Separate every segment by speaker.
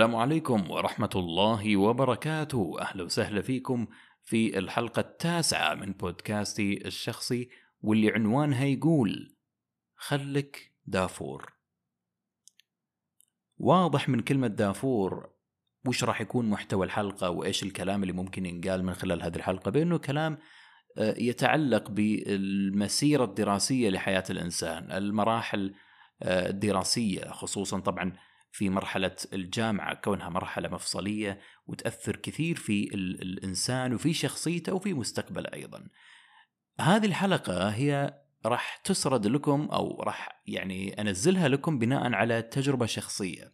Speaker 1: السلام عليكم ورحمة الله وبركاته. أهلا وسهلا فيكم في الحلقة التاسعة من بودكاستي الشخصي واللي عنوانها يقول خلك دافور. واضح من كلمة دافور وش راح يكون محتوى الحلقة وإيش الكلام اللي ممكن ينقال من خلال هذه الحلقة بأنه كلام آه، يتعلق بالمسيرة الدراسية لحياة الإنسان المراحل آه، الدراسية خصوصا طبعا في مرحلة الجامعة كونها مرحلة مفصلية وتأثر كثير في الإنسان وفي شخصيته وفي مستقبله أيضا. هذه الحلقة هي راح تسرد لكم أو راح يعني أنزلها لكم بناء على تجربة شخصية.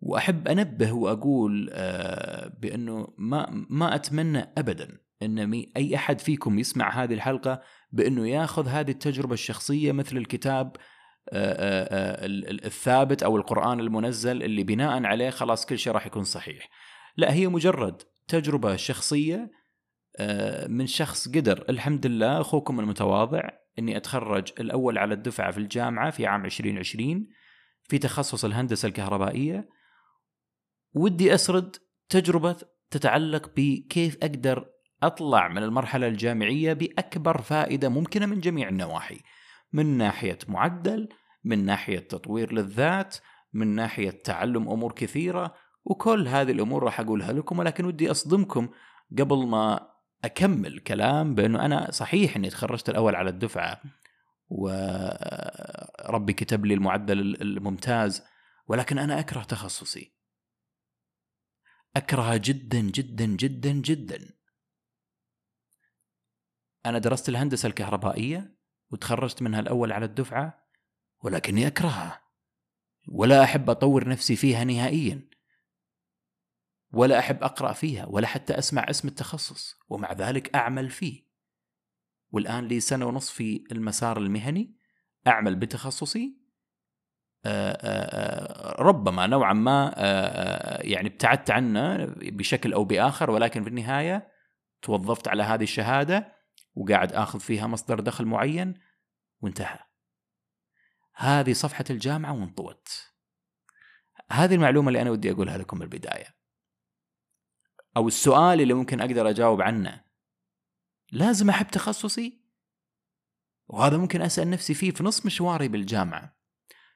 Speaker 1: وأحب أنبه وأقول آه، بأنه ما, ما أتمنى أبدا أن أي أحد فيكم يسمع هذه الحلقة بأنه ياخذ هذه التجربة الشخصية مثل الكتاب الثابت أو القرآن المنزل اللي بناء عليه خلاص كل شيء راح يكون صحيح. لا هي مجرد تجربة شخصية آه، من شخص قدر. الحمد لله أخوكم المتواضع إني أتخرج الأول على الدفعة في الجامعة في عام 2020 في تخصص الهندسة الكهربائية. ودي أسرد تجربة تتعلق بكيف أقدر أطلع من المرحلة الجامعية بأكبر فائدة ممكنة من جميع النواحي. من ناحية معدل من ناحية تطوير للذات من ناحية تعلم أمور كثيرة وكل هذه الأمور راح أقولها لكم ولكن ودي أصدمكم قبل ما أكمل كلام بأنه أنا صحيح إني تخرجت الأول على الدفعة وربي كتب لي المعدل الممتاز ولكن أنا أكره تخصصي. أكرهه جدا جدا جدا جدا. أنا درست الهندسة الكهربائية وتخرجت منها الأول على الدفعة ولكني أكرهها. ولا أحب أطور نفسي فيها نهائيا. ولا أحب أقرأ فيها ولا حتى أسمع اسم التخصص. ومع ذلك أعمل فيه. والآن لي سنة ونصف في المسار المهني. أعمل بتخصصي. آآ آآ ربما نوعا ما يعني ابتعدت عنه بشكل أو بآخر ولكن في النهاية توظفت على هذه الشهادة وقاعد آخذ فيها مصدر دخل معين وانتهى. هذه صفحة الجامعة وانطوت. هذه المعلومة اللي أنا ودي أقولها لكم بالبداية. أو السؤال اللي ممكن أقدر أجاوب عنه. لازم أحب تخصصي؟ وهذا ممكن أسأل نفسي فيه في نص مشواري بالجامعة.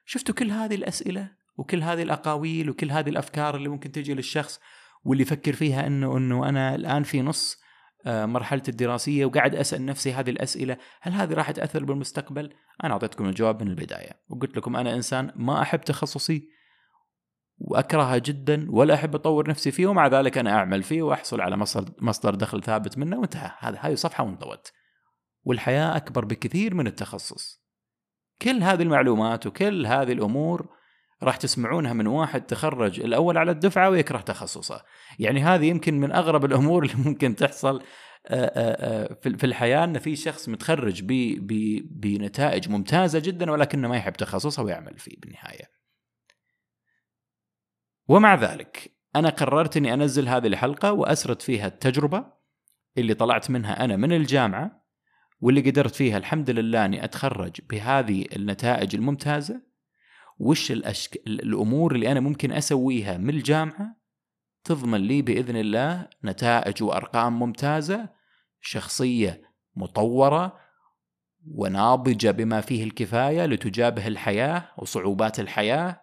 Speaker 1: شفتوا كل هذه الأسئلة؟ وكل هذه الأقاويل؟ وكل هذه الأفكار اللي ممكن تجي للشخص واللي يفكر فيها أنه أنه أنا الآن في نص مرحلتي الدراسية وقاعد أسأل نفسي هذه الأسئلة هل هذه راح تأثر بالمستقبل؟ أنا أعطيتكم الجواب من البداية وقلت لكم أنا إنسان ما أحب تخصصي واكرهه جدا ولا أحب أطور نفسي فيه ومع ذلك أنا أعمل فيه وأحصل على مصدر مصدر دخل ثابت منه وانتهى هذا هذه صفحة وانطوت. والحياة أكبر بكثير من التخصص. كل هذه المعلومات وكل هذه الأمور راح تسمعونها من واحد تخرج الأول على الدفعة ويكره تخصصه يعني هذه يمكن من أغرب الأمور اللي ممكن تحصل آه، آه، آه، في الحياة إن في شخص متخرج بنتائج ممتازة جدا ولكنه ما يحب تخصصه ويعمل فيه بالنهاية. ومع ذلك أنا قررت إني أنزل هذه الحلقة وأسرد فيها التجربة اللي طلعت منها أنا من الجامعة واللي قدرت فيها الحمد لله إني أتخرج بهذه النتائج الممتازة وش الأشك... الأمور اللي أنا ممكن أسويها من الجامعة تضمن لي بإذن الله نتائج وأرقام ممتازة شخصية مطورة وناضجة بما فيه الكفاية لتجابه الحياة وصعوبات الحياة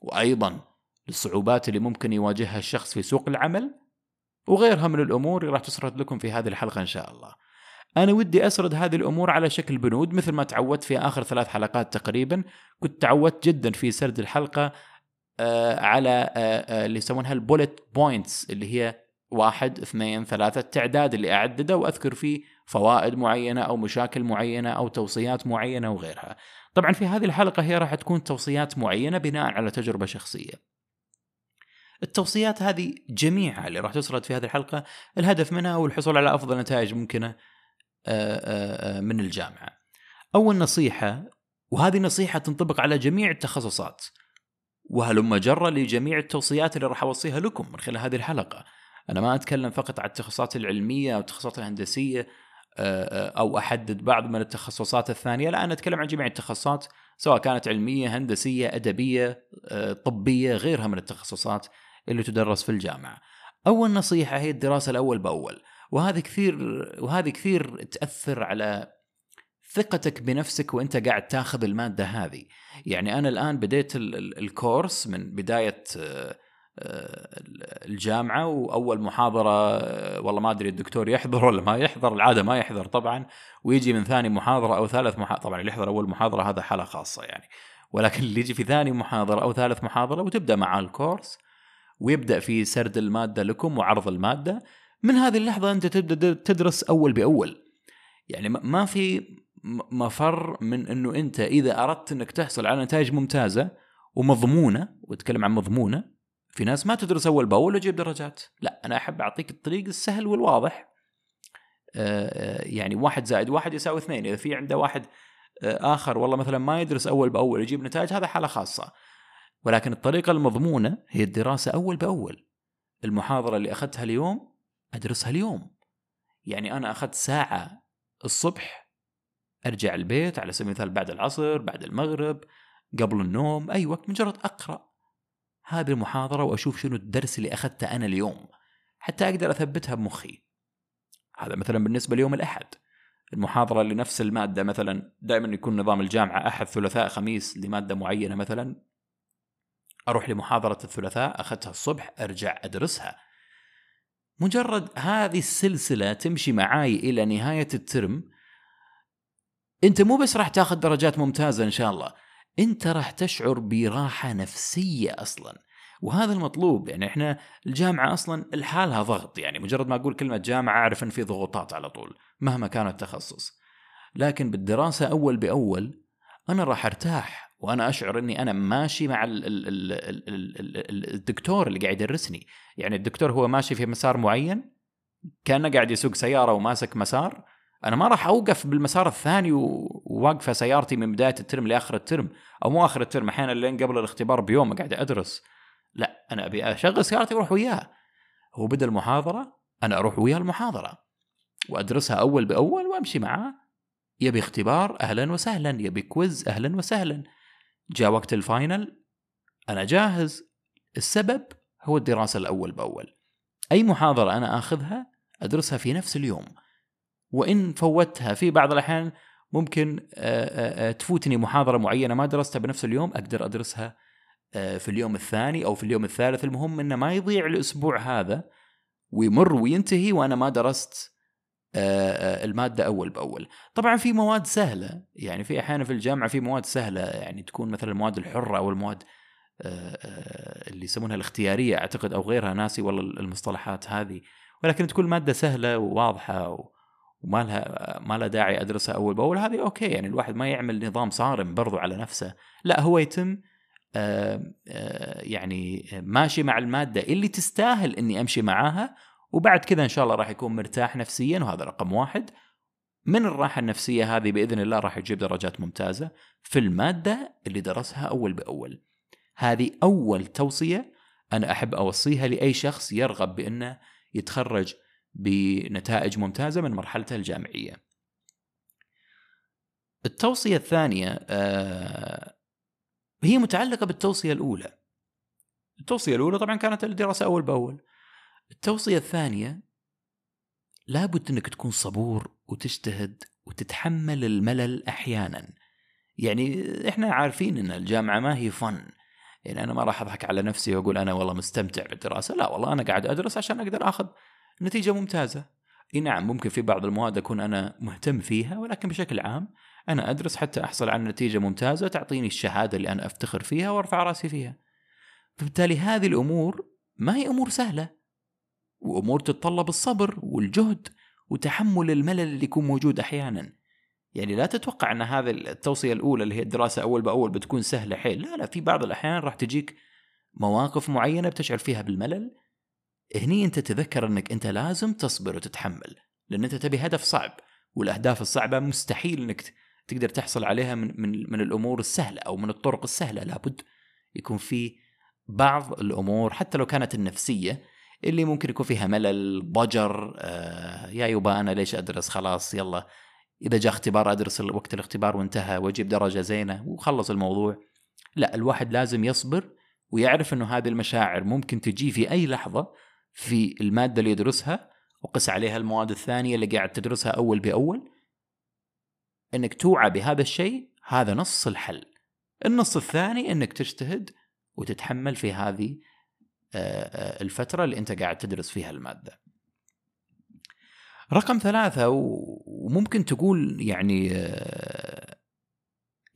Speaker 1: وأيضا للصعوبات اللي ممكن يواجهها الشخص في سوق العمل وغيرها من الأمور اللي راح تسرد لكم في هذه الحلقة إن شاء الله. أنا ودي أسرد هذه الأمور على شكل بنود مثل ما تعودت في آخر ثلاث حلقات تقريبا. كنت تعودت جدا في سرد الحلقة آه على آه آه اللي يسمونها ال bullet points اللي هي واحد اثنين ثلاثة التعداد اللي أعدده وأذكر فيه فوائد معينة أو مشاكل معينة أو توصيات معينة وغيرها. طبعا في هذه الحلقة هي راح تكون توصيات معينة بناء على تجربة شخصية. التوصيات هذه جميعها اللي راح تسرد في هذه الحلقة الهدف منها هو الحصول على أفضل نتائج ممكنة. من الجامعة. أول نصيحة وهذه نصيحة تنطبق على جميع التخصصات وهلم جرة لجميع التوصيات اللي راح أوصيها لكم من خلال هذه الحلقة. أنا ما أتكلم فقط عن التخصصات العلمية أو التخصصات الهندسية أو أحدد بعض من التخصصات الثانية، لا أنا أتكلم عن جميع التخصصات سواء كانت علمية هندسية أدبية آه، طبية غيرها من التخصصات اللي تدرس في الجامعة أول نصيحة هي الدراسة الأول بأول وهذه كثير وهذه كثير تأثر على ثقتك بنفسك وأنت قاعد تاخذ المادة هذه. يعني أنا الآن بديت الكورس من بداية آه، الجامعة وأول محاضرة آه، والله ما أدري الدكتور يحضر ولا ما يحضر العادة ما يحضر طبعا ويجي من ثاني محاضرة أو ثالث محاضره طبعا اللي يحضر أول محاضرة هذا حالة خاصة يعني. ولكن اللي يجي في ثاني محاضرة أو ثالث محاضرة وتبدأ معاه الكورس ويبدأ في سرد المادة لكم وعرض المادة من هذه اللحظة أنت تبدأ تدرس أول بأول. يعني ما في مفر من إنه أنت إذا أردت إنك تحصل على نتائج ممتازة ومضمونة وأتكلم عن مضمونة في ناس ما تدرس أول بأول وتجيب درجات. لا أنا أحب أعطيك الطريق السهل والواضح. آه، يعني واحد زائد واحد يساوي اثنين. إذا في عنده واحد آه، آخر والله مثلا ما يدرس أول بأول يجيب نتائج هذا حالة خاصة. ولكن الطريقة المضمونة هي الدراسة أول بأول. المحاضرة اللي أخذتها اليوم أدرسها اليوم. يعني أنا أخذت ساعة الصبح أرجع البيت على سبيل المثال بعد العصر بعد المغرب قبل النوم أي وقت مجرد أقرأ. هذه المحاضره وأشوف شنو الدرس اللي أخذته أنا اليوم. حتى أقدر أثبتها بمخي. هذا مثلا بالنسبة ليوم الأحد. المحاضرة لنفس المادة مثلا دائما يكون نظام الجامعة أحد ثلاثاء خميس لمادة معينة مثلا. أروح لمحاضرة الثلاثاء أخذتها الصبح أرجع أدرسها. مجرد هذه السلسلة تمشي معاي إلى نهاية الترم. أنت مو بس راح تاخذ درجات ممتازة إن شاء الله أنت راح تشعر براحة نفسية أصلا. وهذا المطلوب يعني إحنا الجامعة أصلا لحالها ضغط يعني مجرد ما أقول كلمة جامعة أعرف إن في ضغوطات على طول مهما كان التخصص. لكن بالدراسة أول بأول أنا راح أرتاح. وأنا أشعر إني أنا ماشي مع الدكتور اللي قاعد يدرسني. يعني الدكتور هو ماشي في مسار معين كأنه قاعد يسوق سيارة وماسك مسار. أنا ما راح أوقف بالمسار الثاني وواقفة سيارتي من بداية ال term لآخر ال term أو مو آخر ال term أحيانا لين قبل الاختبار بيوم قاعد أدرس. لا أنا أبي أشغل سيارتي وأروح وياه. هو بدأ المحاضرة أنا أروح وياه المحاضرة. وأدرسها أول بأول وأمشي معاه. يبي اختبار أهلا وسهلا. يبي quiz أهلا وسهلا. جاء وقت ال final أنا جاهز. السبب هو الدراسة الأول بأول. أي محاضرة أنا آخذها أدرسها في نفس اليوم. وإن فوتها في بعض الأحيان ممكن تفوتني محاضرة معينة ما درستها بنفس اليوم أقدر أدرسها في اليوم الثاني أو في اليوم الثالث. المهم إنه ما يضيع الأسبوع هذا ويمر وينتهي وأنا ما درست المادة أول بأول. طبعا في مواد سهلة يعني في أحيانا في الجامعة في مواد سهلة يعني تكون مثلا المواد الحرة أو المواد اللي يسمونها الاختيارية أعتقد أو غيرها. ناسي والله المصطلحات هذه. ولكن تكون مادة سهلة وواضحة وما لها ما لها داعي أدرسها أول بأول هذه أوكي. يعني الواحد ما يعمل نظام صارم برضو على نفسه. لا هو يتم آه، آه، يعني ماشي مع المادة اللي تستاهل إني أمشي معاها وبعد كذا إن شاء الله راح يكون مرتاح نفسيا وهذا رقم واحد. من الراحة النفسية هذه بإذن الله راح يجيب درجات ممتازة في المادة اللي درسها أول بأول. هذه أول توصية أنا أحب أوصيها لأي شخص يرغب بأنه يتخرج بنتائج ممتازة من مرحلته الجامعية. التوصية الثانية آه، هي متعلقة بالتوصية الأولى. التوصية الأولى طبعا كانت الدراسة أول بأول. التوصية الثانية لابد أنك تكون صبور وتجتهد وتتحمل الملل أحيانا. يعني إحنا عارفين أن الجامعة ما هي فن. يعني أنا ما راح أضحك على نفسي وأقول أنا والله مستمتع بالدراسة. لا والله أنا قاعد أدرس عشان أقدر أخذ نتيجة ممتازة. إي نعم ممكن في بعض المواد أكون أنا مهتم فيها ولكن بشكل عام أنا أدرس حتى أحصل على نتيجة ممتازة تعطيني الشهادة اللي أنا أفتخر فيها وأرفع رأسي فيها. فبالتالي هذه الأمور ما هي أمور سهلة. وأمور تتطلب الصبر والجهد وتحمل الملل اللي يكون موجود أحيانا. يعني لا تتوقع أن هذه التوصية الأولى اللي هي الدراسة أول بأول بتكون سهلة حيل، لا لا في بعض الأحيان راح تجيك مواقف معينة بتشعر فيها بالملل. هني أنت تذكر أنك أنت لازم تصبر وتتحمل لأن أنت تبي هدف صعب والأهداف الصعبة مستحيل أنك تقدر تحصل عليها من من من الأمور السهلة أو من الطرق السهلة. لابد يكون في بعض الأمور حتى لو كانت النفسية اللي ممكن يكون فيها ملل ضجر آه يا يبا أنا ليش أدرس؟ خلاص يلا. إذا جاء اختبار أدرس وقت الاختبار وانتهى وأجيب درجة زينة وخلص الموضوع. لا الواحد لازم يصبر ويعرف إنه هذه المشاعر ممكن تجي في أي لحظة في المادة اللي يدرسها وقس عليها المواد الثانية اللي قاعد تدرسها أول بأول. إنك توعى بهذا الشيء هذا نص الحل. النص الثاني إنك تجتهد وتتحمل في هذه الفترة اللي أنت قاعد تدرس فيها المادة. رقم ثلاثة وممكن تقول يعني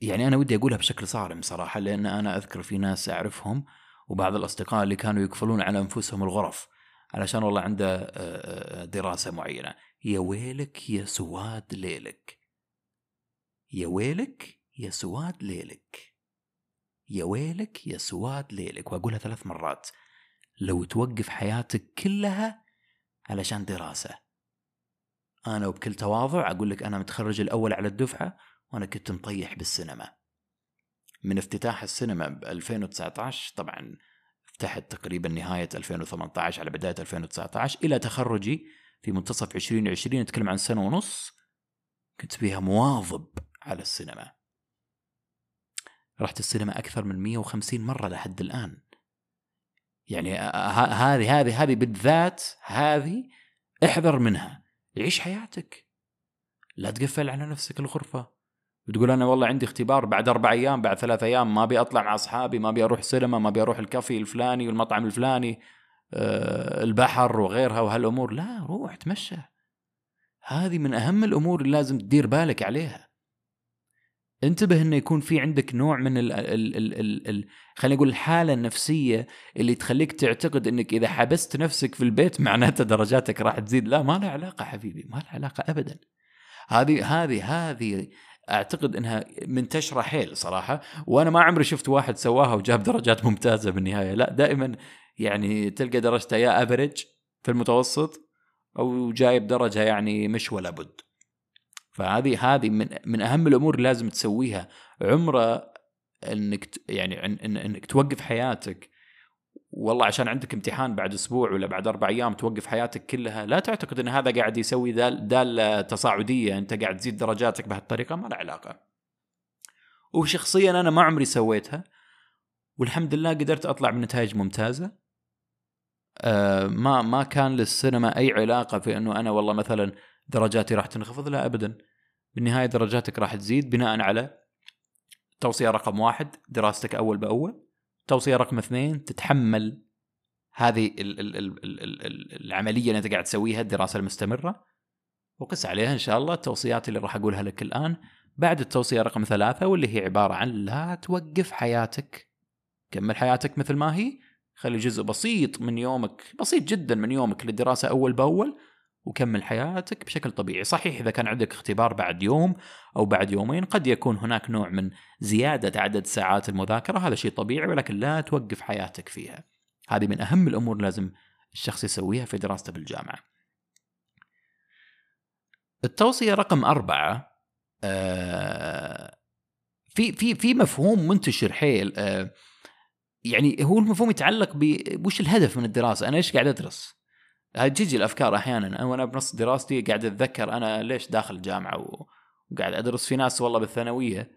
Speaker 1: يعني أنا ودي أقولها بشكل صارم صراحة لأن أنا أذكر في ناس أعرفهم وبعض الأصدقاء اللي كانوا يقفلون على أنفسهم الغرف علشان والله عنده دراسة معينة. يا ويلك يا سواد ليلك. يا ويلك يا سواد ليلك. يا ويلك يا سواد ليلك. وأقولها ثلاث مرات. لو توقف حياتك كلها علشان دراسة. أنا وبكل تواضع أقول لك أنا متخرج الأول على الدفعة وأنا كنت مطيح بالسينما. من افتتاح السينما ب 2019 طبعا افتتحت تقريبا نهاية 2018 على بداية 2019 إلى تخرجي في منتصف 2020 نتكلم عن سنة ونص كنت فيها مواظب على السينما. رحت السينما أكثر من 150 مرة لحد الآن. يعني هذه هذه هذه بالذات هذه احذر منها. عيش حياتك. لا تقفل على نفسك الغرفة. وتقول أنا والله عندي اختبار بعد أربع أيام بعد ثلاث أيام ما أبي أطلع مع أصحابي ما أبي أروح سينما ما أبي أروح الكافي الفلاني والمطعم الفلاني أه البحر وغيرها وهالأمور. لا روح تمشى هذه من أهم الأمور اللي لازم تدير بالك عليها. انتبه إنه يكون في عندك نوع من ال ال ال ال ال خلينا نقول الحالة النفسية اللي تخليك تعتقد إنك إذا حبست نفسك في البيت معناته درجاتك راح تزيد. لا ما لها علاقة حبيبي ما لها علاقة ابدا. هذه هذه هذه أعتقد إنها منتشرة حيل صراحة وأنا ما عمري شفت واحد سواها وجاب درجات ممتازة بالنهاية. لا دائما يعني تلقى درجته يا افريج في المتوسط أو جايب درجة يعني مش ولا بد. فهذه هذه من من أهم الأمور اللي لازم تسويها. عمرة إنك يعني إنك توقف حياتك. والله عشان عندك امتحان بعد أسبوع ولا بعد أربع أيام توقف حياتك كلها لا تعتقد إن هذا قاعد يسوي دال دالة تصاعدية. أنت قاعد تزيد درجاتك بهالطريقة ما له علاقة. وشخصيا أنا ما عمري سويتها. والحمد لله قدرت أطلع بنتائج ممتازة. آه ما ما كان للسينما أي علاقة في إنه أنا والله مثلا درجاتي راح تنخفض؟ لا ابدا. بالنهاية درجاتك راح تزيد بناء على توصية رقم واحد دراستك أول بأول. توصية رقم اثنين تتحمل هذه ال ال ال ال ال العملية اللي أنت قاعد تسويها الدراسة المستمرة. وقس عليها إن شاء الله التوصيات اللي راح أقولها لك الآن. بعد التوصية رقم ثلاثة واللي هي عبارة عن لا توقف حياتك. كمل حياتك مثل ما هي. خلي جزء بسيط من يومك بسيط جدا من يومك للدراسة أول بأول. وكمل حياتك بشكل طبيعي. صحيح إذا كان عندك اختبار بعد يوم أو بعد يومين قد يكون هناك نوع من زيادة عدد ساعات المذاكرة هذا شيء طبيعي ولكن لا توقف حياتك فيها. هذه من أهم الأمور لازم الشخص يسويها في دراسته بالجامعة التوصية رقم أربعة آه في في في مفهوم منتشر حيل آه يعني هو المفهوم يتعلق وش الهدف من الدراسة؟ أنا إيش قاعد أدرس؟ تجي الأفكار أحيانا أنا وأنا بنص دراستي قاعد أتذكر أنا ليش داخل الجامعة وقاعد أدرس في ناس والله بالثانوية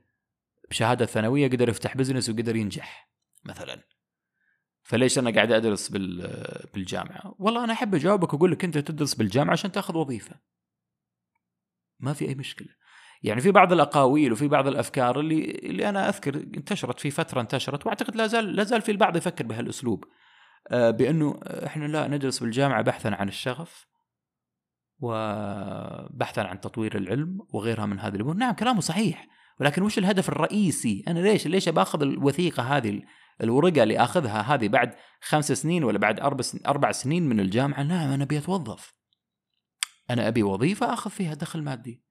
Speaker 1: بشهادة ثانوية قدر يفتح business وقدر ينجح مثلا فليش أنا قاعد أدرس بالجامعة؟ والله أنا أحب أجاوبك وأقول لك أنت تدرس بالجامعة عشان تأخذ وظيفة. ما في أي مشكلة. يعني في بعض الأقاويل وفي بعض الأفكار اللي اللي أنا أذكر انتشرت في فترة انتشرت وأعتقد لا زال لا زال في البعض يفكر بهالأسلوب. آه، بأنه إحنا لا ندرس بالجامعة بحثا عن الشغف وبحثا عن تطوير العلم وغيرها من هذه الأمور، نعم كلامه صحيح، ولكن وش الهدف الرئيسي؟ أنا ليش ليش باخذ الوثيقة هذه الورقة اللي أخذها هذه بعد خمس سنين ولا بعد أربع سنين, من الجامعة؟ نعم أنا أبي أتوظف. أنا أبي وظيفة أخذ فيها دخل مادي.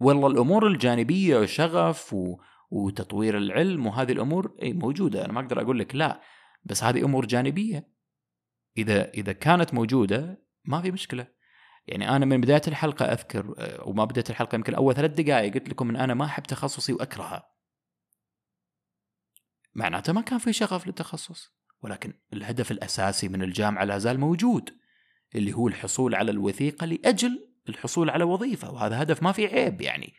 Speaker 1: والله الأمور الجانبية وشغف و... وتطوير العلم وهذه الأمور اي موجودة أنا ما أقدر أقول لك لا بس هذه أمور جانبية. إذا إذا كانت موجودة ما في مشكلة. يعني أنا من بداية الحلقة أذكر آه، وما بداية الحلقة يمكن أول ثلاث دقائق قلت لكم إن أنا ما أحب تخصصي وأكرهه. معناته ما كان في شغف للتخصص ولكن الهدف الأساسي من الجامعة لا زال موجود اللي هو الحصول على الوثيقة لأجل الحصول على وظيفة وهذا هدف ما في عيب يعني.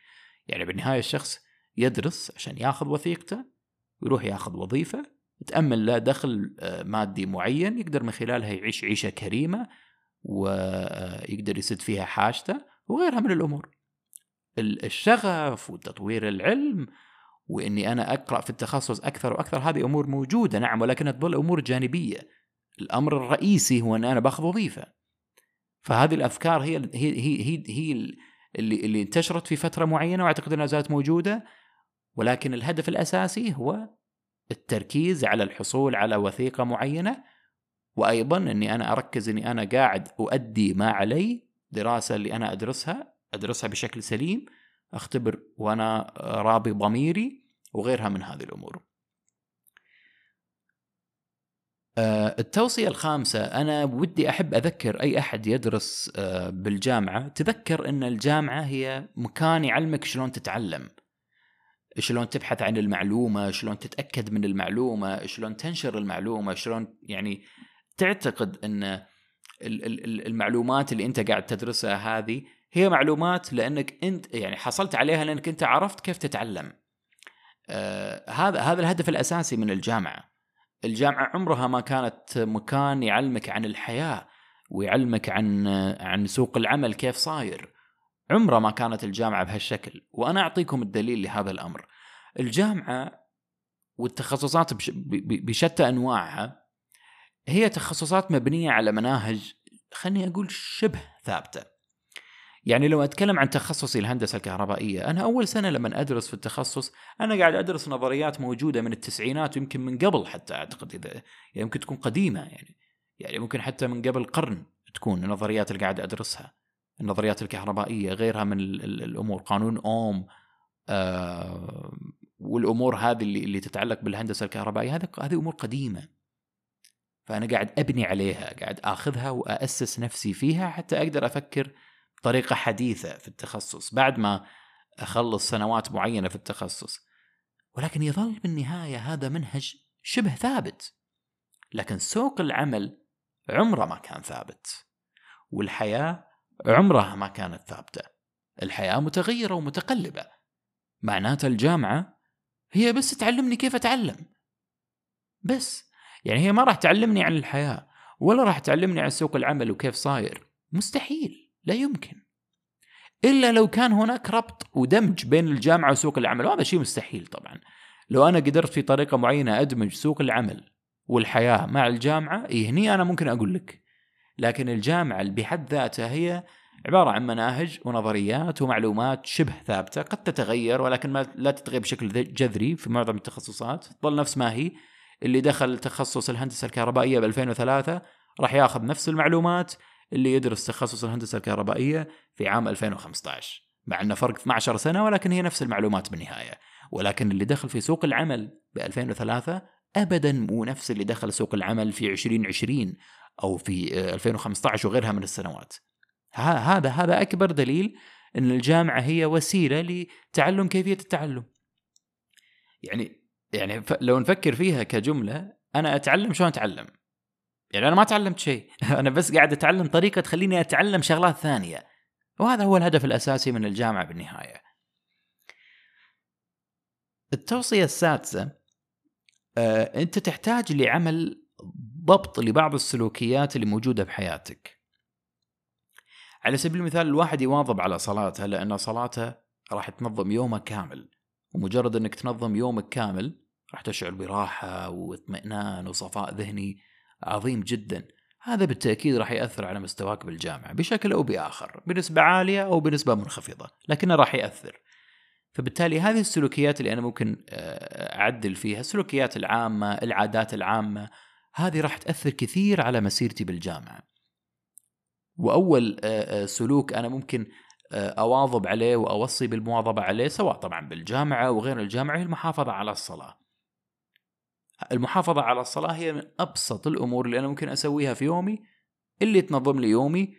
Speaker 1: يعني بالنهاية الشخص يدرس عشان ياخذ وثيقته ويروح ياخذ وظيفة تأمن له دخل آه، مادي معين يقدر من خلالها يعيش عيشة كريمة ويقدر يسد فيها حاجته وغيرها من الأمور. الشغف وتطوير العلم وإني أنا أقرأ في التخصص أكثر وأكثر هذه أمور موجودة نعم ولكنها تظل أمور جانبية. الأمر الرئيسي هو أن أنا باخذ وظيفة. فهذه الأفكار هي هي هي هي, هي اللي اللي انتشرت في فترة معينة وأعتقد أنها زالت موجودة ولكن الهدف الأساسي هو التركيز على الحصول على وثيقة معينة وأيضا إني أنا أركز إني أنا قاعد أؤدي ما علي دراسة اللي أنا أدرسها أدرسها بشكل سليم أختبر وأنا راضي ضميري وغيرها من هذه الأمور. آه، التوصية الخامسة أنا ودي أحب أذكر أي أحد يدرس آه، بالجامعة تذكر أن الجامعة هي مكان يعلمك شلون تتعلم شلون تبحث عن المعلومة شلون تتأكد من المعلومة شلون تنشر المعلومة شلون يعني تعتقد أن المعلومات اللي أنت قاعد تدرسها هذه هي معلومات لأنك أنت يعني حصلت عليها لأنك أنت عرفت كيف تتعلم. آه هذا هذا الهدف الأساسي من الجامعة. الجامعة عمرها ما كانت مكان يعلمك عن الحياة ويعلمك عن عن سوق العمل كيف صاير. عمرها ما كانت الجامعة بهالشكل وأنا أعطيكم الدليل لهذا الأمر. الجامعة والتخصصات بشتى أنواعها هي تخصصات مبنية على مناهج خليني أقول شبه ثابتة. يعني لو أتكلم عن تخصصي الهندسة الكهربائية أنا أول سنة لما أدرس في التخصص أنا قاعد أدرس نظريات موجودة من التسعينات ويمكن من قبل حتى أعتقد إذا يعني يمكن تكون قديمة يعني يعني ممكن حتى من قبل قرن تكون النظريات اللي قاعد أدرسها. النظريات الكهربائية غيرها من الأمور. قانون أوم آه والأمور هذه اللي اللي تتعلق بالهندسة الكهربائية هذه هذه أمور قديمة. فأنا قاعد أبني عليها قاعد آخذها واسس نفسي فيها حتى أقدر أفكر بطريقة حديثة في التخصص بعد ما أخلص سنوات معينة في التخصص. ولكن يظل بالنهاية هذا منهج شبه ثابت. لكن سوق العمل عمره ما كان ثابت. والحياة عمرها ما كانت ثابتة. الحياة متغيرة ومتقلبة. معناته الجامعة هي بس تعلمني كيف أتعلم. بس. يعني هي ما راح تعلمني عن الحياة ولا راح تعلمني عن سوق العمل وكيف صاير. مستحيل. لا يمكن. إلا لو كان هناك ربط ودمج بين الجامعة وسوق العمل. وهذا شيء مستحيل طبعا. لو أنا قدرت في طريقة معينة أدمج سوق العمل والحياة مع الجامعة إيه هني أنا ممكن أقول لك. لكن الجامعة بحد ذاتها هي عبارة عن مناهج ونظريات ومعلومات شبه ثابتة قد تتغير ولكن ما لا تتغير بشكل جذري في معظم التخصصات. تظل نفس ما هي اللي دخل تخصص الهندسة الكهربائية ب 2003 راح ياخذ نفس المعلومات اللي يدرس تخصص الهندسة الكهربائية في عام 2015 مع إنه فرق 12 سنة ولكن هي نفس المعلومات بالنهاية. ولكن اللي دخل في سوق العمل ب 2003 ابدا مو نفس اللي دخل سوق العمل في 2020 أو في 2015 وغيرها من السنوات. هذا هذا أكبر دليل إن الجامعة هي وسيلة لتعلم كيفية التعلم. يعني يعني لو نفكر فيها كجملة أنا أتعلم شلون أتعلم؟ يعني أنا ما تعلمت شيء. أنا بس قاعد أتعلم طريقة تخليني أتعلم شغلات ثانية. وهذا هو الهدف الأساسي من الجامعة بالنهاية. التوصية السادسة آه، أنت تحتاج لعمل ضبط لبعض السلوكيات اللي موجودة بحياتك. على سبيل المثال الواحد يواظب على صلاته لأن صلاته راح تنظم يومه كامل. ومجرد إنك تنظم يومك كامل راح تشعر براحة واطمئنان وصفاء ذهني عظيم جدا. هذا بالتأكيد راح يأثر على مستواك بالجامعة بشكل أو بآخر بنسبة عالية أو بنسبة منخفضة لكنه راح يأثر. فبالتالي هذه السلوكيات اللي أنا ممكن آه، أعدل فيها السلوكيات العامة العادات العامة هذه راح تأثر كثير على مسيرتي بالجامعة. وأول آه، آه، سلوك أنا ممكن أواظب عليه وأوصي بالمواظبة عليه سواء طبعا بالجامعة وغير الجامعة هي المحافظة على الصلاة. المحافظة على الصلاة هي من أبسط الأمور اللي أنا ممكن أسويها في يومي اللي تنظم لي يومي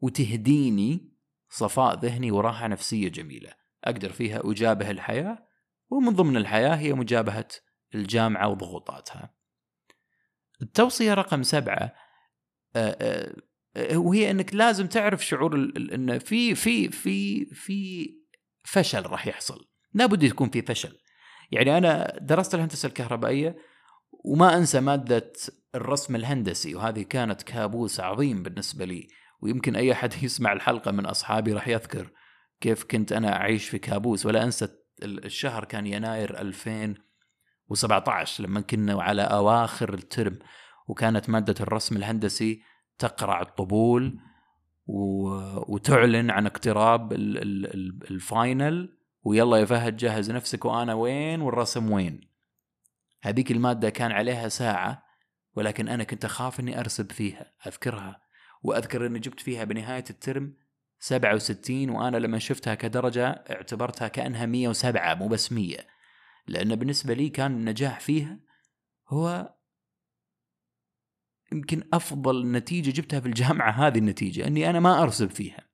Speaker 1: وتهديني صفاء ذهني وراحة نفسية جميلة. أقدر فيها أجابه الحياة ومن ضمن الحياة هي مجابهة الجامعة وضغوطاتها. التوصية رقم سبعة وهي إنك لازم تعرف شعور ان في في في في فشل راح يحصل. لابد يكون في فشل. يعني أنا درست الهندسة الكهربائية وما أنسى مادة الرسم الهندسي وهذه كانت كابوس عظيم بالنسبة لي ويمكن أي أحد يسمع الحلقة من أصحابي راح يذكر كيف كنت أنا أعيش في كابوس. ولا أنسى الشهر كان يناير 2017 لما كنا على أواخر الترم وكانت مادة الرسم الهندسي تقرع الطبول وتعلن عن اقتراب ال final ويلا يا فهد جهز نفسك وأنا وين والرسم وين. هذيك المادة كان عليها ساعة ولكن أنا كنت أخاف إني أرسب فيها أذكرها. وأذكر إني جبت فيها بنهاية ال term 67 وأنا لما شفتها كدرجة اعتبرتها كأنها 107 مو بس 100 لأن بالنسبة لي كان النجاح فيها هو يمكن أفضل نتيجة جبتها في الجامعة هذه النتيجة إني أنا ما أرسب فيها.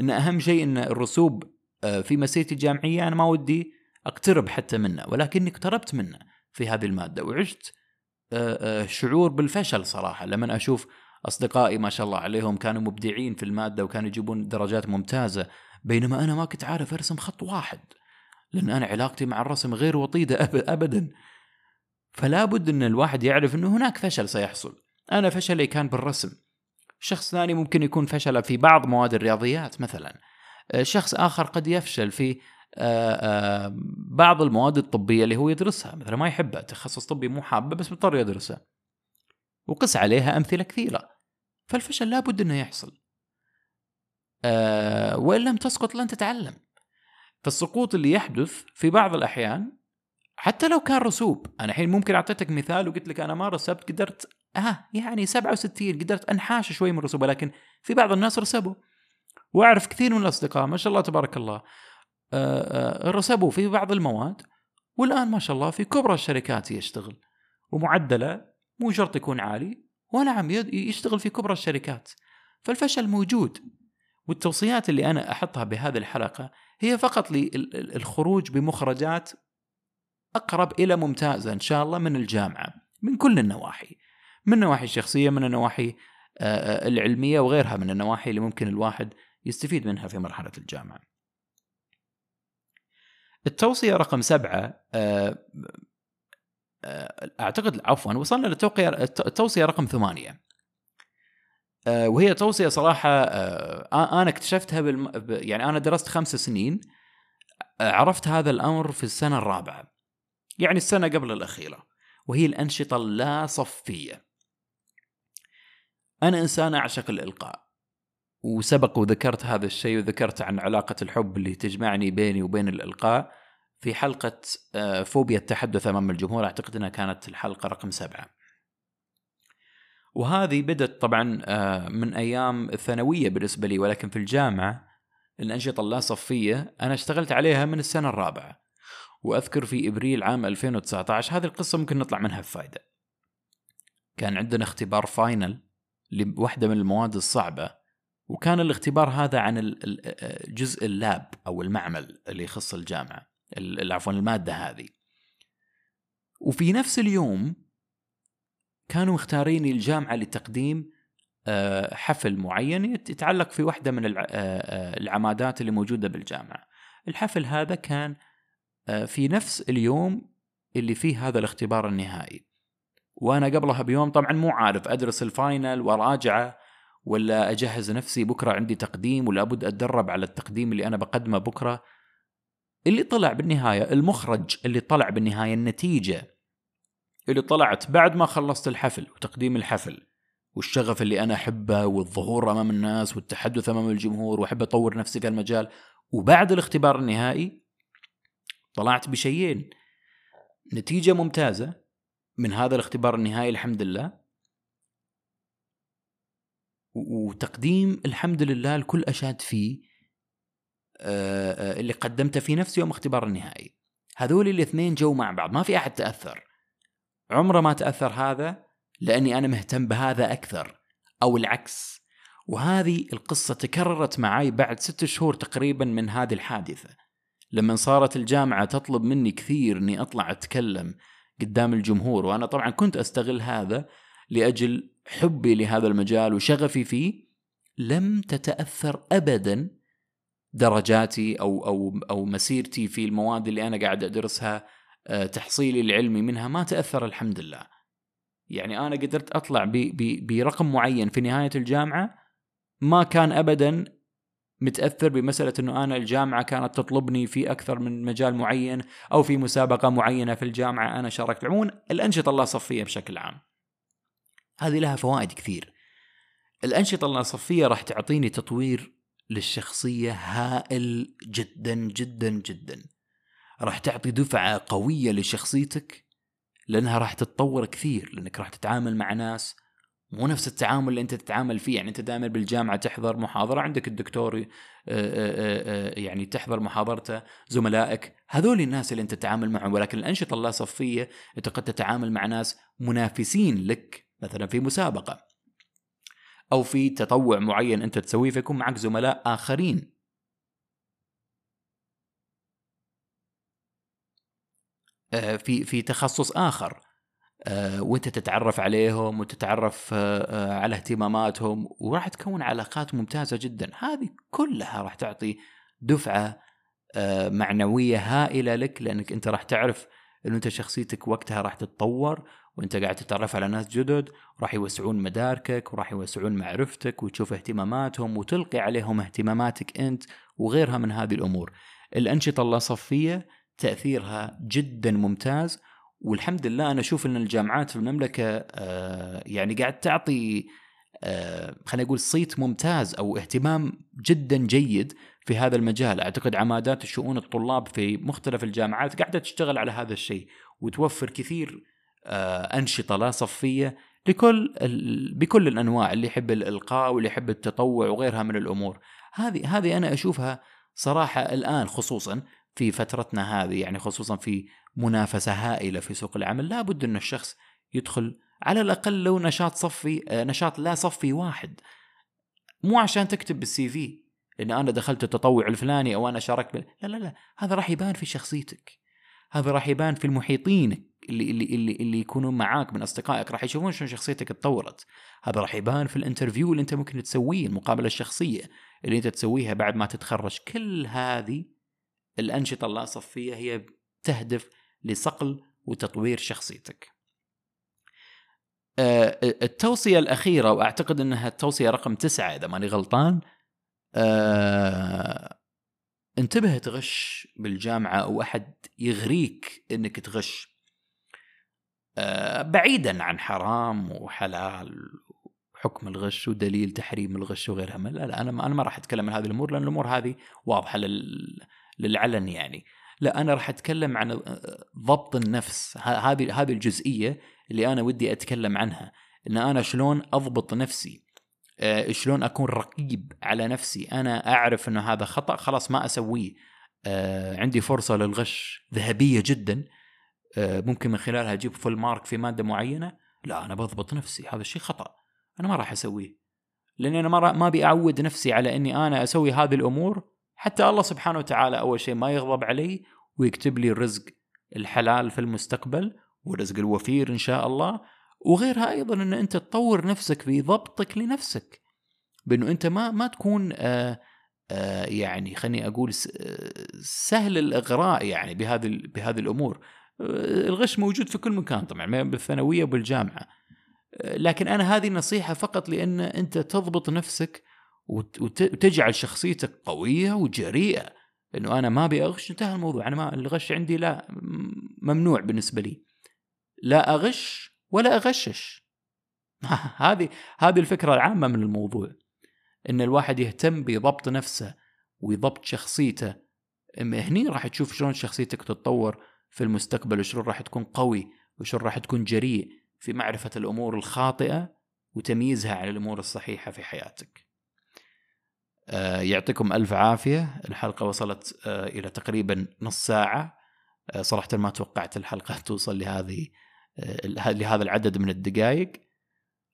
Speaker 1: إن أهم شيء إن الرسوب آه، في مسيرتي الجامعية أنا ما ودي أقترب حتى منه ولكني اقتربت منه في هذه المادة وعشت آه، آه، شعور بالفشل صراحة. لما أشوف أصدقائي ما شاء الله عليهم كانوا مبدعين في المادة وكانوا يجيبون درجات ممتازة بينما أنا ما كنت عارف أرسم خط واحد. لأن أنا علاقتي مع الرسم غير وطيدة ابدا. فلا بد أن الواحد يعرف انه هناك فشل سيحصل. أنا فشلي كان بالرسم. شخص ثاني ممكن يكون فشل في بعض مواد الرياضيات مثلا. آه، شخص آخر قد يفشل في آه، آه، بعض المواد الطبية اللي هو يدرسها مثلا ما يحبها تخصص طبي مو حابه بس مضطر يدرسها. وقس عليها أمثلة كثيرة. فالفشل لابد أنه يحصل. وإن لم تسقط لن تتعلم. فالسقوط اللي يحدث في بعض الأحيان حتى لو كان رسوب أنا الحين ممكن أعطيتك مثال وقلت لك أنا ما رسبت قدرت آه يعني 67 قدرت أنحاش شوي من الرسوب لكن في بعض الناس رسبوا. وأعرف كثير من الأصدقاء ما شاء الله تبارك الله آه، آه، رسبوا في بعض المواد والآن ما شاء الله في كبرى الشركات يشتغل ومعدلة مو شرط يكون عالي ونعم يشتغل في كبرى الشركات. فالفشل موجود. والتوصيات اللي أنا أحطها بهذه الحلقة هي فقط للخروج بمخرجات أقرب إلى ممتازة إن شاء الله من الجامعة من كل النواحي من النواحي الشخصية من النواحي آه، العلمية وغيرها من النواحي اللي ممكن الواحد يستفيد منها في مرحلة الجامعة. التوصية رقم سبعة آه، آه، أعتقد عفوا وصلنا للتوقية التوصية رقم ثمانية. وهي توصية صراحة أنا اكتشفتها بالم... يعني أنا درست خمس سنين عرفت هذا الأمر في السنة الرابعة. يعني السنة قبل الأخيرة وهي الأنشطة اللا صفية أنا إنسان أعشق الإلقاء وسبق وذكرت هذا الشيء وذكرت عن علاقة الحب اللي تجمعني بيني وبين الإلقاء في حلقة آه، فوبيا التحدث أمام الجمهور أعتقد أنها كانت الحلقة رقم سبعة وهذه بدت طبعا آه، من أيام الثانوية بالنسبة لي ولكن في الجامعة الأنشطة اللا صفية أنا اشتغلت عليها من السنة الرابعة وأذكر في إبريل عام 2019 هذه القصة ممكن نطلع منها بفائده. كان عندنا اختبار final لواحدة من المواد الصعبة وكان الاختبار هذا عن جزء ال lab أو المعمل اللي يخص الجامعة عفوا المادة هذه. وفي نفس اليوم كانوا مختاريني الجامعة لتقديم آه، حفل معين يتعلق في واحدة من آه، آه، العمادات اللي موجودة بالجامعة. الحفل هذا كان في نفس اليوم اللي فيه هذا الاختبار النهائي وأنا قبلها بيوم طبعا مو عارف أدرس الفاينل وراجعه ولا أجهز نفسي بكرة عندي تقديم ولا ابد أتدرب على التقديم اللي أنا بقدمه بكرة اللي طلع بالنهاية المخرج اللي طلع بالنهاية النتيجة اللي طلعت بعد ما خلصت الحفل وتقديم الحفل والشغف اللي أنا أحبه والظهور أمام الناس والتحدث أمام الجمهور وأحب أطور نفسي في المجال وبعد الاختبار النهائي طلعت بشيئين. نتيجة ممتازة من هذا الاختبار النهائي الحمد لله. وتقديم الحمد لله الكل أشاد فيه اللي قدمته في نفس يوم اختبار النهائي. هذول الاثنين جو مع بعض ما في أحد تأثر. عمره ما تأثر هذا لأني أنا مهتم بهذا أكثر أو العكس. وهذه القصة تكررت معي بعد ست شهور تقريبا من هذه الحادثة. لما صارت الجامعة تطلب مني كثير إني أطلع أتكلم قدام الجمهور وأنا طبعا كنت أستغل هذا لأجل حبي لهذا المجال وشغفي فيه لم تتأثر ابدا درجاتي أو أو أو مسيرتي في المواد اللي أنا قاعد أدرسها تحصيلي العلمي منها ما تأثر الحمد لله. يعني أنا قدرت أطلع برقم معين في نهاية الجامعة ما كان ابدا متأثر بمسألة إنه أنا الجامعة كانت تطلبني في أكثر من مجال معين أو في مسابقة معينة في الجامعة أنا شاركت عموما الأنشطة اللاصفيه بشكل عام. هذه لها فوائد كثير. الأنشطة اللاصفيه راح تعطيني تطوير للشخصية هائل جدا جدا جدا. راح تعطي دفعة قوية لشخصيتك لأنها راح تتطور كثير لأنك راح تتعامل مع ناس مو نفس التعامل اللي أنت تتعامل فيه. يعني أنت دائما بالجامعة تحضر محاضرة عندك الدكتور آه، آه، آه، يعني تحضر محاضرته زملائك هذول الناس اللي أنت تتعامل معهم. ولكن الأنشطة اللاصفيه أنت قد تتعامل مع ناس منافسين لك مثلا في مسابقة أو في تطوع معين أنت تسويه فيكون معك زملاء آخرين. في في تخصص آخر آه، وانت تتعرف عليهم وتتعرف آه، آه، على اهتماماتهم وراح تكون علاقات ممتازة جدا هذه كلها راح تعطي دفعة معنوية هائلة لك لأنك أنت راح تعرف إنه أنت شخصيتك وقتها راح تتطور وأنت قاعد تتعرف على ناس جدد راح يوسعون مداركك وراح يوسعون معرفتك وتشوف اهتماماتهم وتلقي عليهم اهتماماتك أنت وغيرها من هذه الأمور. الأنشطة اللاصفيه تأثيرها جدا ممتاز. والحمد لله أنا أشوف إن الجامعات في المملكة آه، يعني قاعد تعطي آه، خلينا نقول صيت ممتاز أو اهتمام جدا جيد في هذا المجال. أعتقد عمادات شؤون الطلاب في مختلف الجامعات قاعدة تشتغل على هذا الشيء وتوفر كثير آه، أنشطة لا صفية لكل بكل الأنواع اللي يحب الإلقاء واللي يحب التطوع وغيرها من الأمور. هذه هذه أنا أشوفها صراحة الآن خصوصا في فترتنا هذه يعني خصوصا في منافسة هائلة في سوق العمل لابد أن الشخص يدخل على الأقل لو نشاط صفي آه، نشاط لا صفي واحد. مو عشان تكتب بال CV إن أنا دخلت التطوع الفلاني أو أنا شاركت بال... لا لا لا هذا راح يبان في شخصيتك. هذا راح يبان في المحيطين اللي اللي اللي, اللي يكونون معاك من أصدقائك راح يشوفون شلون شخصيتك تطورت. هذا راح يبان في ال interview اللي أنت ممكن تسويه المقابلة الشخصية اللي أنت تسويها بعد ما تتخرج. كل هذه الأنشطة اللاصفيه هي تهدف لصقل وتطوير شخصيتك. آه، التوصية الأخيرة وأعتقد أنها التوصية رقم تسعة إذا ماني غلطان أه انتبه تغش بالجامعة أو أحد يغريك أنك تغش أه بعيدا عن حرام وحلال حكم الغش ودليل تحريم الغش وغيرها لا لا أنا أنا ما راح أتكلم عن هذه الأمور لأن الأمور هذه واضحة لل... للعلن يعني. لا أنا راح أتكلم عن ضبط النفس. هذه هذه الجزئية اللي أنا ودي أتكلم عنها. إن أنا شلون أضبط نفسي. آه، شلون أكون رقيب على نفسي. أنا أعرف إنه هذا خطأ خلاص ما أسويه. آه، عندي فرصة للغش ذهبية جدا. آه، ممكن من خلالها أجيب فول مارك في مادة معينة. لا أنا بضبط نفسي. هذا الشيء خطأ. أنا ما راح أسويه. لأني أنا ما ما أبي أعود نفسي على إني أنا أسوي هذه الأمور حتى الله سبحانه وتعالى أول شيء ما يغضب علي ويكتب لي الرزق الحلال في المستقبل والرزق الوفير إن شاء الله. وغيرها أيضا إن أنت تطور نفسك في ضبطك لنفسك. بأنه أنت ما ما تكون آآ آآ يعني خليني أقول سهل الإغراء يعني بهذه بهذه الأمور. الغش موجود في كل مكان طبعا بالثانوية وبالجامعة. لكن أنا هذه نصيحه فقط لأن أنت تضبط نفسك وتجعل شخصيتك قوية وجريئة. انه أنا ما أبي أغش انتهى الموضوع. أنا ما الغش عندي لا ممنوع بالنسبة لي. لا أغش ولا أغشش. هذه هذه الفكرة العامة من الموضوع. إن الواحد يهتم بضبط نفسه ويضبط شخصيته. هني راح تشوف شلون شخصيتك تتطور في المستقبل وشلون راح تكون قوي وشلون راح تكون جريء في معرفة الأمور الخاطئة وتمييزها عن الأمور الصحيحة في حياتك. يعطيكم ألف عافية. الحلقة وصلت آه، إلى تقريبا نص ساعة. آه، صراحة ما توقعت الحلقة توصل لهذه لهذا العدد من الدقائق.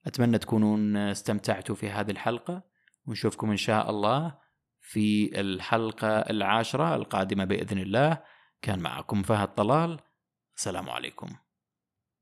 Speaker 1: أتمنى تكونون استمتعتوا في هذه الحلقة. ونشوفكم إن شاء الله في الحلقة العاشرة القادمة بإذن الله. كان معكم فهد طلال. السلام عليكم.